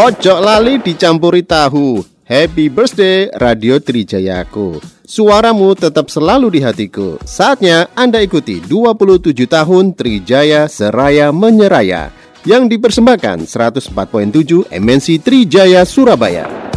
Ojo lali dicampuri tahu. Happy birthday Radio Trijayaku. Suaramu tetap selalu di hatiku. Saatnya Anda ikuti 27 tahun Trijaya Seraya Menyeraya yang dipersembahkan 104.7 MNC Trijaya Surabaya.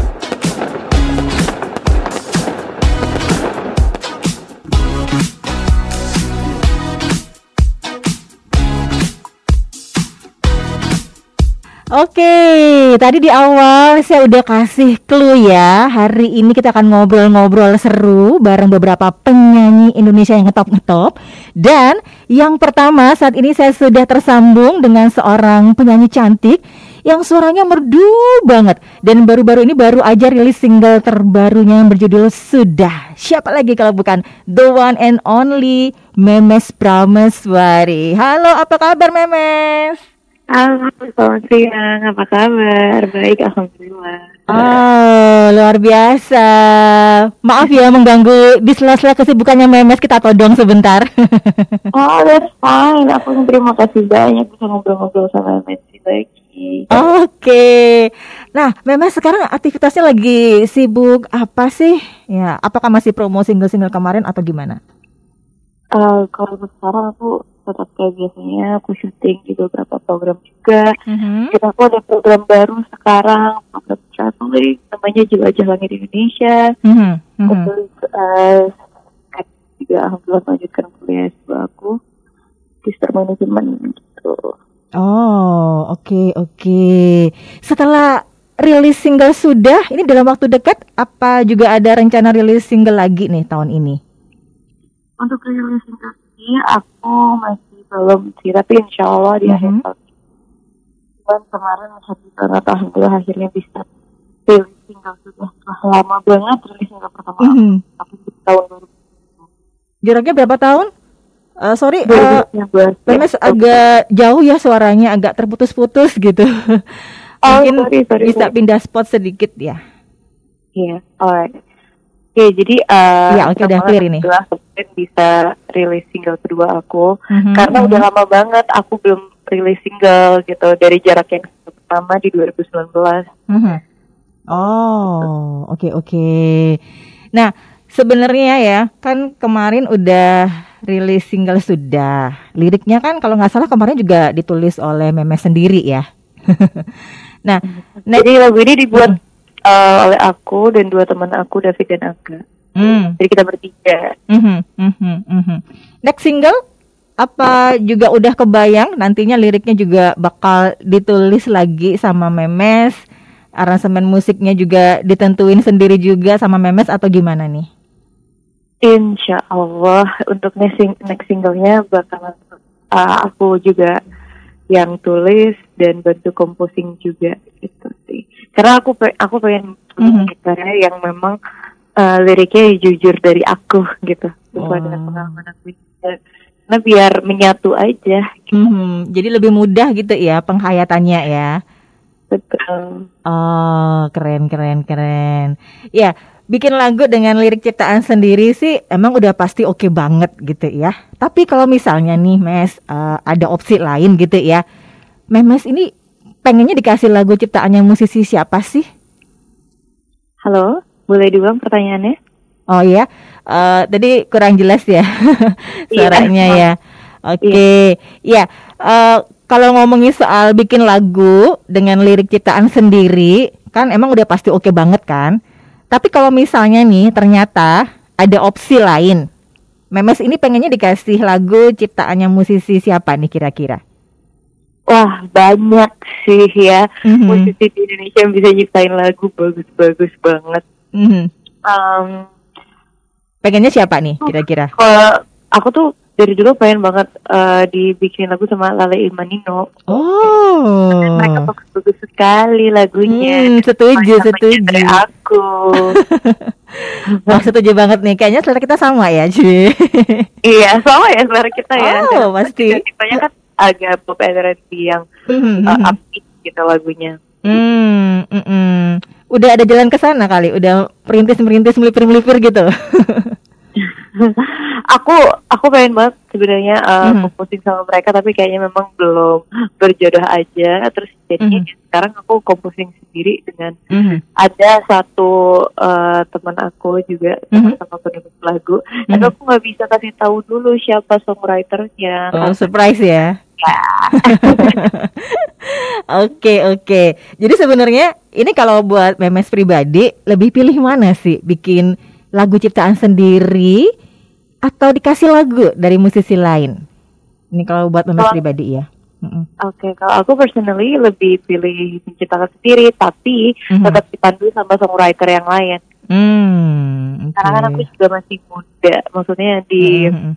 Oke, tadi di awal saya udah kasih clue ya. Hari ini kita akan ngobrol-ngobrol seru bareng beberapa penyanyi Indonesia yang ngetop-ngetop. Dan yang pertama saat ini saya sudah tersambung dengan seorang penyanyi cantik yang suaranya merdu banget dan baru-baru ini baru aja rilis single terbarunya yang berjudul Sudah. Siapa lagi kalau bukan the one and only Memes Prameswari. Halo, apa kabar Memes? Halo, selamat siang. Apa kabar? Baik, alhamdulillah. Oh, luar biasa. Maaf ya mengganggu di sela-sela kesibukannya Memes kita todong sebentar. oh, that's fine. Aku terima kasih banyak bisa ngobrol-ngobrol sama Memes lagi. Oke. Okay. Nah, Memes sekarang aktivitasnya lagi sibuk apa sih? Ya, apakah masih promo single-single kemarin atau gimana? Uh, kalau sekarang aku tetap kayak biasanya aku syuting di beberapa program juga. Mm-hmm. Kita aku ada program baru sekarang program traveling namanya Jelajah Langit Indonesia. Mm-hmm. Aku uh, juga alhamdulillah melanjutkan kuliah s aku Sister Management gitu. Oh, oke okay, oke. Okay. Setelah rilis single sudah, ini dalam waktu dekat apa juga ada rencana rilis single lagi nih tahun ini? Untuk rilis single ini aku masih belum sih, tapi insya Allah di akhir mm-hmm. tahun Dan kemarin satu banget alhamdulillah akhirnya bisa rilis single sudah setelah lama banget rilis single pertama mm-hmm. tapi di tahun 2020. Jaraknya berapa tahun? Uh, sorry, uh, Lemes agak jauh ya suaranya, agak terputus-putus gitu. Oh, Mungkin sorry, sorry, bisa sorry. pindah spot sedikit ya. Iya, yeah, alright. Oke, jadi uh, ya, oke okay, udah clear ini. Bisa rilis single kedua aku mm-hmm. karena udah lama banget aku belum rilis single gitu dari jarak yang pertama di 2019. Mm-hmm. Oh, oke okay, oke. Okay. Nah, sebenarnya ya kan kemarin udah rilis single sudah. Liriknya kan kalau nggak salah kemarin juga ditulis oleh Memes sendiri ya. nah, jadi lagu ini dibuat uh, oleh aku dan dua teman aku David dan Aga. Hmm. Jadi kita bertiga. Mm-hmm, mm-hmm, mm-hmm. Next single apa juga udah kebayang nantinya liriknya juga bakal ditulis lagi sama Memes, aransemen musiknya juga ditentuin sendiri juga sama Memes atau gimana nih? Insya Allah untuk next, sing- next singlenya bakal uh, aku juga yang tulis dan bantu composing juga gitu sih karena aku aku pengen mm-hmm. karya yang memang uh, liriknya jujur dari aku gitu sesuai oh. dengan pengalaman aku karena biar menyatu aja gitu. mm-hmm. jadi lebih mudah gitu ya penghayatannya ya betul oh keren keren keren ya bikin lagu dengan lirik ciptaan sendiri sih emang udah pasti oke okay banget gitu ya tapi kalau misalnya nih Mes uh, ada opsi lain gitu ya Memes ini pengennya dikasih lagu ciptaannya musisi siapa sih? Halo, boleh diulang pertanyaannya? Oh iya, uh, tadi kurang jelas ya iya. suaranya iya. ya. Oke, okay. iya. ya uh, kalau ngomongin soal bikin lagu dengan lirik ciptaan sendiri, kan emang udah pasti oke okay banget kan? Tapi kalau misalnya nih ternyata ada opsi lain, Memes ini pengennya dikasih lagu ciptaannya musisi siapa nih kira-kira? Wah banyak sih ya mm-hmm. musisi di Indonesia yang bisa nyiptain lagu bagus-bagus banget. Mm-hmm. Um, Pengennya siapa nih kira-kira? Kalau aku tuh dari dulu pengen banget uh, dibikin lagu sama Lale Imanino. Oh. mereka bagus-bagus sekali lagunya. Hmm, setuju, Masa setuju. Aku. Wah, setuju banget nih. Kayaknya selera kita sama ya, Ci. iya, sama ya selera kita ya. Oh, pasti. Tipenya kan agak pop R&B yang mm-hmm. uh, upbeat gitu lagunya. Hmm, mm -mm. udah ada jalan ke sana kali, udah perintis-perintis melipir-melipir gitu. aku aku pengen banget sebenarnya uh, composing sama mereka tapi kayaknya memang belum berjodoh aja terus jadi Mhm. sekarang aku composing sendiri dengan Mhm. ada satu uh, teman aku juga Mhm. sama penulis lagu tapi Mhm. aku nggak bisa kasih tahu dulu siapa songwriternya Oh, surprise ya. Oke, oke. Jadi sebenarnya ini kalau buat memes pribadi lebih pilih mana sih? Bikin lagu ciptaan sendiri atau dikasih lagu dari musisi lain? Ini kalau buat memes pribadi ya. Mm-mm. Oke, kalau aku personally lebih pilih menciptakan sendiri, tapi Mhm. tetap dipandu sama songwriter yang lain. Hmm, oke. Karena kan aku juga masih muda, maksudnya di Mhm.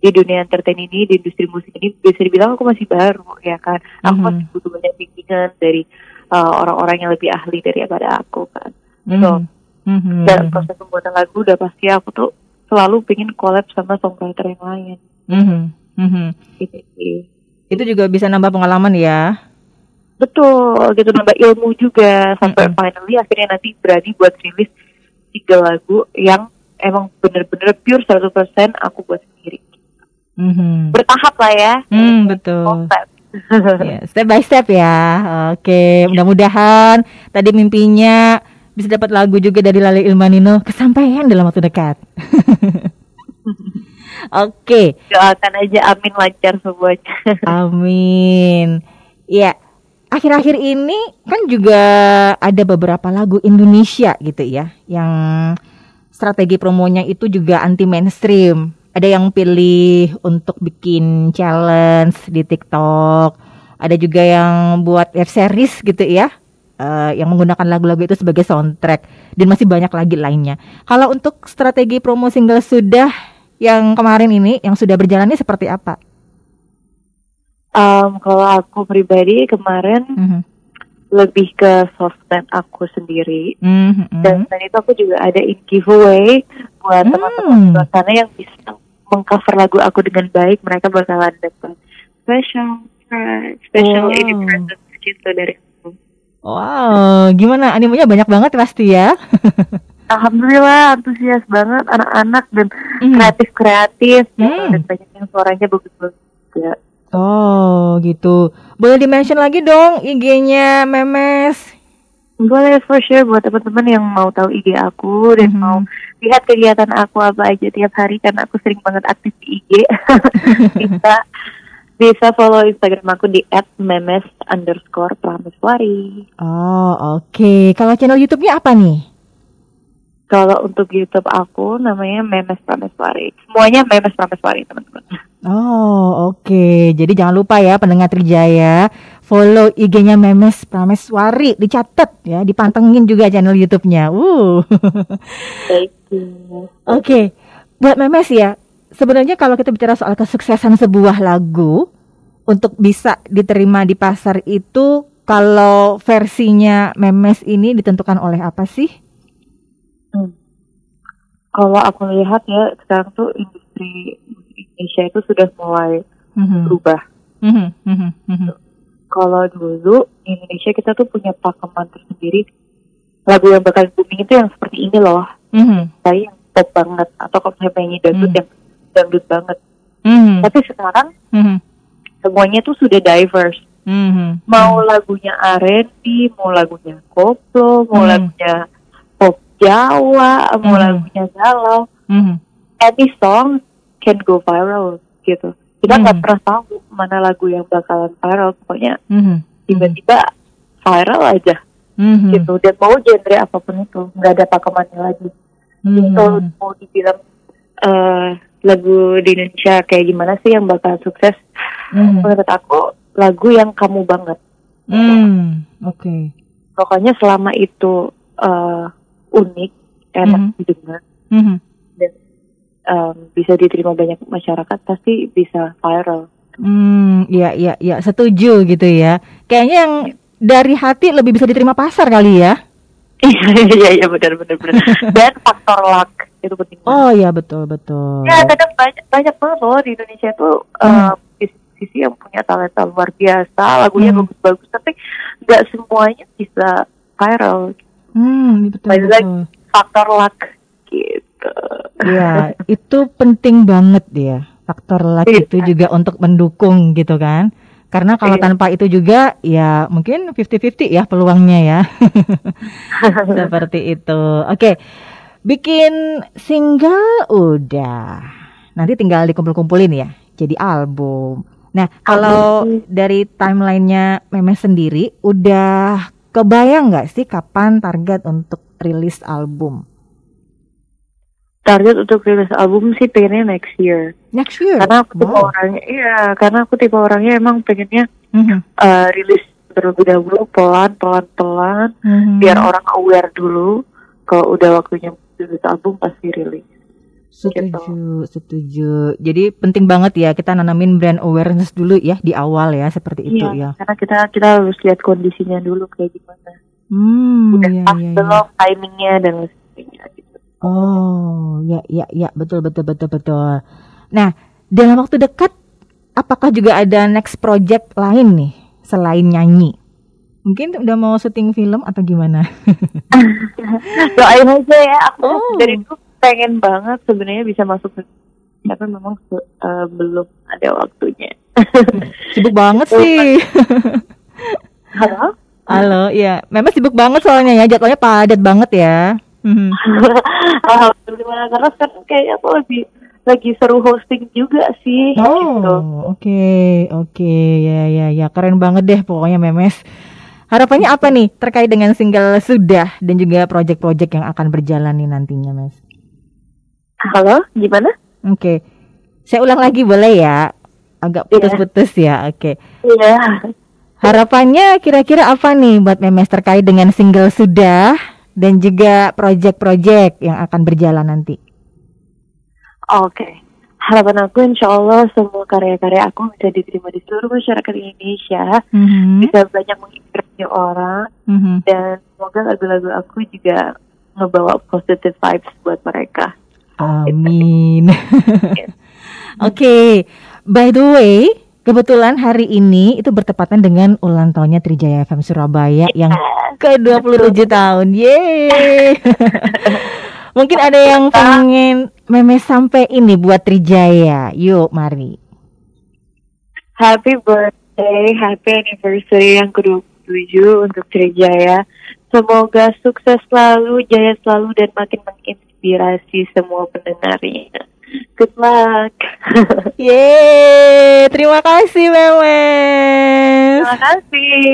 di dunia entertain ini, di industri musik ini bisa dibilang aku masih baru, ya kan. Aku Mhm. masih butuh banyak bimbingan dari uh, orang-orang yang lebih ahli daripada aku kan. Mhm. So, Mhm. dalam proses pembuatan lagu udah pasti aku tuh selalu pengen collab sama songwriter yang lain. Mhm. Mhm. Gitu. Itu juga bisa nambah pengalaman ya. Betul, gitu nambah ilmu juga sampai Mm-mm. finally akhirnya nanti berani buat rilis tiga lagu yang emang bener-bener pure 100% aku buat sendiri. Mhm. Bertahap lah ya. Hmm, betul. Konsep. Ya, step by step ya. Oke, mudah-mudahan tadi mimpinya bisa dapat lagu juga dari Lali Ilmanino kesampaian dalam waktu dekat. Oke, Doakan aja amin lancar semuanya. amin. Ya, akhir-akhir ini kan juga ada beberapa lagu Indonesia gitu ya, yang strategi promonya itu juga anti mainstream. Ada yang pilih untuk bikin challenge di TikTok, ada juga yang buat web series gitu ya, eh, yang menggunakan lagu-lagu itu sebagai soundtrack, dan masih banyak lagi lainnya. Kalau untuk strategi promo single sudah yang kemarin ini, yang sudah berjalan ini seperti apa? Um, kalau aku pribadi kemarin Mhm. lebih ke sosmed aku sendiri. Mhm. Dan selain itu aku juga ada in giveaway buat Hmm. teman-teman di luar sana yang bisa mengcover lagu aku dengan baik. Mereka bakalan dapat special prize, special Wow. ini present gitu dari. Wow, gimana animenya banyak banget pasti ya? Alhamdulillah antusias banget anak-anak dan Mhm. kreatif-kreatif Hmm. dan banyak yang suaranya bagus-bagus juga. Oh, gitu. Boleh di-mention lagi dong IG-nya Memes. Boleh for sure buat teman-teman yang mau tahu IG aku dan Mhm. mau lihat kegiatan aku apa aja tiap hari karena aku sering banget aktif di IG. bisa bisa follow Instagram aku di @memes underscore prameswari. Oh, oke. Kalau channel YouTube-nya apa nih? Kalau untuk YouTube aku namanya Memes Prameswari. Semuanya Memes Prameswari teman-teman. Oh, oke. Jadi jangan lupa ya pendengar Trijaya, follow IG-nya Memes Prameswari, dicatat ya, dipantengin juga channel YouTube-nya. Uh. Thank you. Oke, buat Memes ya, sebenarnya kalau kita bicara soal kesuksesan sebuah lagu untuk bisa diterima di pasar itu, kalau versinya Memes ini ditentukan oleh apa sih? Hmm. Kalau aku lihat ya sekarang tuh industri Indonesia itu sudah mulai Mhm, berubah. mhm, mhm, mhm. Kalau dulu di Indonesia kita tuh punya pakeman tersendiri lagu yang bakal booming itu yang seperti ini loh. Mhm, Saya yang pop banget atau kalau saya penyanyi dangdut Hmm. yang dangdut banget. mhm, Tapi sekarang mhm, semuanya tuh sudah diverse. mhm. Mau lagunya R&B, mau lagunya koplo, mau Hmm. lagunya pop Jawa, mau Hmm. lagunya galau. Mhm, Any song can go viral gitu. Kita nggak Hmm. pernah tahu mana lagu yang bakalan viral. Pokoknya mhm, tiba-tiba viral aja mhm, gitu. Dan mau genre apa pun itu, nggak ada pakemannya lagi. Jadi mhm. kalau mau dibilang eh, lagu di Indonesia kayak gimana sih yang bakal sukses? Mhm. Menurut aku lagu yang kamu banget. Hmm, oke. Pokoknya selama itu eh, unik, enak Mhm. didengar, Mhm. dan em, bisa diterima banyak masyarakat, pasti bisa viral. Hmm, iya iya iya, setuju gitu ya. Kayaknya yang dari hati lebih bisa diterima pasar kali ya. Iya iya iya benar benar benar. Dan faktor luck itu penting. banget. Oh iya betul betul. Ya kadang banyak banyak banget loh di Indonesia tuh Hmm. eh, musisi yang punya talenta luar biasa, lagunya Hmm. bagus-bagus, tapi nggak semuanya bisa viral. Hmm, betul Balik lagi. betul. Faktor luck gitu. Iya, itu penting banget ya. Faktor luck Iya. itu juga untuk mendukung gitu kan. Karena kalau Iya. tanpa itu juga ya mungkin 50-50 ya peluangnya ya. Seperti itu. Oke. Bikin single udah. Nanti tinggal dikumpul-kumpulin ya. Jadi album. Nah, kalau Album. dari timelinenya Memes sendiri udah kebayang nggak sih kapan target untuk rilis album? Target untuk rilis album sih pengennya next year. Next year. Karena aku tipe Wow. orangnya, iya, karena aku tipe orangnya emang pengennya Mhm. eh, rilis terlebih dahulu pelan pelan pelan Mhm. biar orang aware dulu kalau udah waktunya rilis album pasti rilis. Setuju, setuju. Jadi penting banget ya kita nanamin brand awareness dulu ya di awal ya seperti itu ya. Iya, karena kita kita harus lihat kondisinya dulu kayak gimana. Hmm, Udah ya, pas ya, ya. belum timingnya dan lain sebagainya gitu. Oh, ya, ya, ya, betul, betul, betul, betul. Nah, dalam waktu dekat, apakah juga ada next project lain nih selain nyanyi? Mungkin udah mau syuting film atau gimana? Doain aja ya, aku Oh. dari itu pengen banget sebenarnya bisa masuk ke tapi memang eh, belum ada waktunya. Sibuk banget sih. Halo? Halo, ya. Memang sibuk banget soalnya ya, jadwalnya padat banget ya. Mhm. Alhamdulillah karena kan kayak aku lebih lagi seru hosting juga sih gitu. Oh, oke, oke, ya, ya, ya, keren banget deh pokoknya Memes. Harapannya apa nih terkait dengan single sudah dan juga project-project yang akan berjalan nih nantinya, Mes? Halo, gimana? Oke, saya ulang lagi boleh ya? Agak Iya. putus-putus ya, oke. Iya. Harapannya kira-kira apa nih buat Memes terkait dengan single sudah dan juga project-project yang akan berjalan nanti? Oke. Harapan aku insya Allah semua karya-karya aku bisa diterima di seluruh masyarakat Indonesia, Mhm, bisa banyak menginspirasi orang, mhm. dan semoga lagu-lagu aku juga ngebawa positive vibes buat mereka. Amin. Oke, by the way, kebetulan hari ini itu bertepatan dengan ulang tahunnya Trijaya FM Surabaya yang ke-27 tahun. Yeay. Mungkin ada yang pengen memes sampai ini buat Trijaya. Yuk, mari. Happy birthday, happy anniversary yang ke-27 untuk Trijaya. Semoga sukses selalu, jaya selalu, dan makin menginspirasi semua pendengarnya. Good luck. Yeay, terima kasih memes. Terima kasih.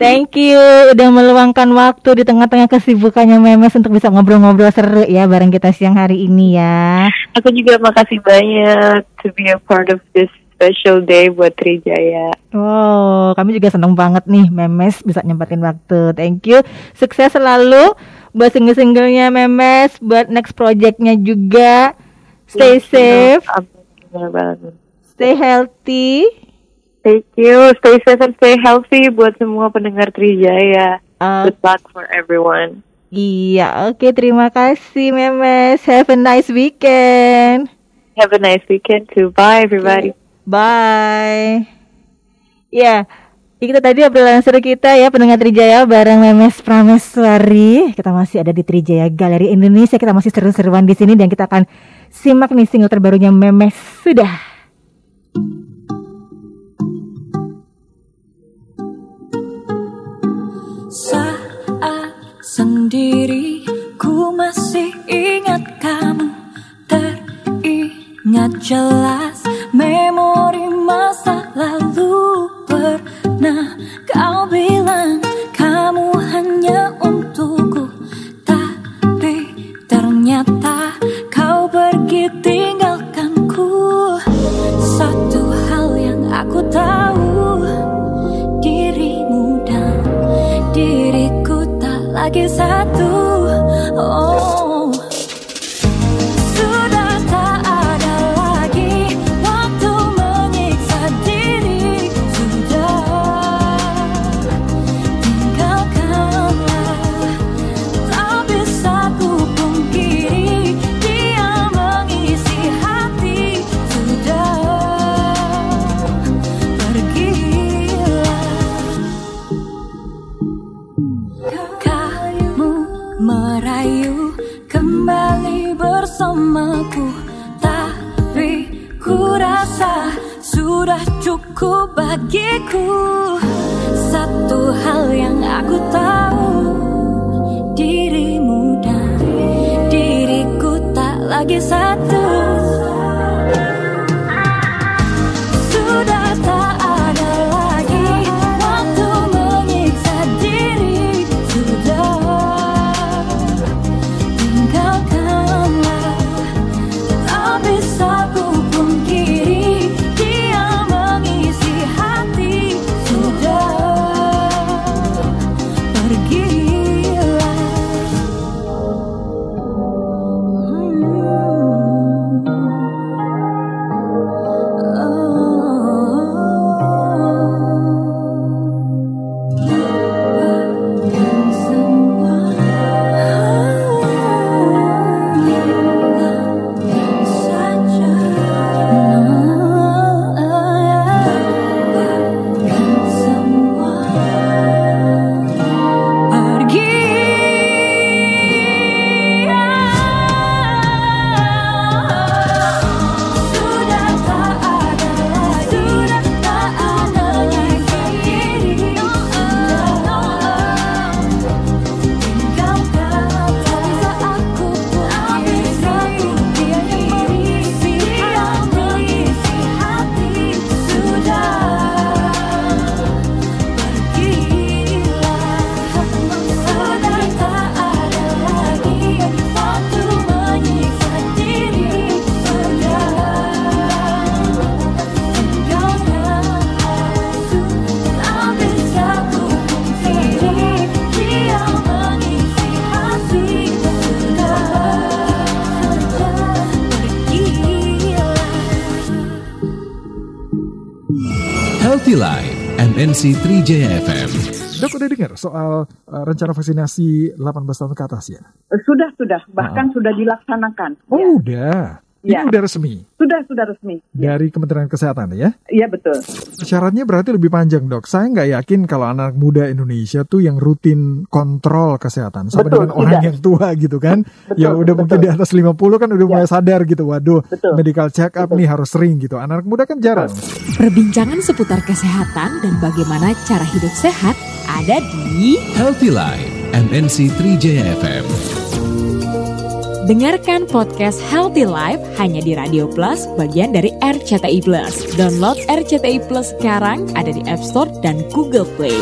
Thank you udah meluangkan waktu di tengah-tengah kesibukannya Memes untuk bisa ngobrol-ngobrol seru ya bareng kita siang hari ini ya. Aku juga makasih banyak to be a part of this special day buat Trijaya. Wow, kami juga seneng banget nih Memes bisa nyempatin waktu. Thank you. Sukses selalu buat single-singlenya Memes, buat next projectnya juga. Stay safe, Amin. Amin. stay healthy. Thank you. Stay safe and stay healthy buat semua pendengar Trijaya. Uh, Good luck for everyone. iya, oke terima kasih Memes. Have a nice weekend. Have a nice weekend too. Bye everybody. Bye. Ya, itu tadi obrolan seru kita ya pendengar Trijaya bareng Memes Prameswari. Kita masih ada di Trijaya Galeri Indonesia. Kita masih seru-seruan di sini dan kita akan simak nih single terbarunya Memes sudah. Saat sendiri ku masih ingat kamu Teringat jelas memori masa lalu Pernah kau bilang kamu hanya untukku. Tapi ternyata kau pergi tinggalkanku Satu hal yang aku tahu Dirimu dan diriku tak lagi satu. Oh cukup bagiku Satu hal yang aku tahu. Dirimu dan diriku tak lagi satu MNC 3Jaya FM. Dok udah dengar soal uh, rencana vaksinasi 18 tahun ke atas ya? Sudah, sudah. Bahkan sudah dilaksanakan. Oh Ya. udah. Ini Ya. udah resmi Sudah, sudah resmi. dari Kementerian Kesehatan ya? Iya, betul. Syaratnya berarti lebih panjang dok. Saya nggak yakin kalau anak muda Indonesia tuh yang rutin kontrol kesehatan sama Betul, dengan orang tidak. yang tua gitu kan. Betul, yang udah mungkin di betul. atas 50 kan udah Ya. mulai sadar gitu. Waduh, Betul. medical check up Betul. nih harus sering gitu. Anak muda kan jarang. Perbincangan seputar kesehatan dan bagaimana cara hidup sehat ada di Healthy Life, MNC 3Jaya FM. Dengarkan podcast Healthy Life hanya di Radio Plus bagian dari RCTI Plus. Download RCTI Plus sekarang ada di App Store dan Google Play.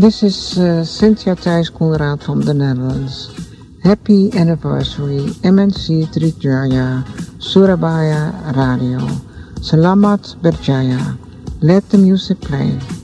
This is uh, Cynthia Thijs Conrad from the Netherlands. Happy anniversary MNC Trijaya Surabaya Radio. Selamat berjaya. Let the music play.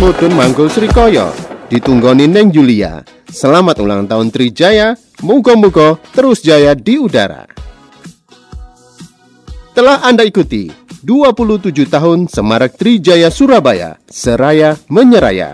Mudun Manggul Srikoyo Ditunggoni Neng Julia. Selamat ulang tahun Trijaya. Muga-muga terus jaya di udara. Telah Anda ikuti 27 tahun Semarak Trijaya Surabaya Seraya Menyeraya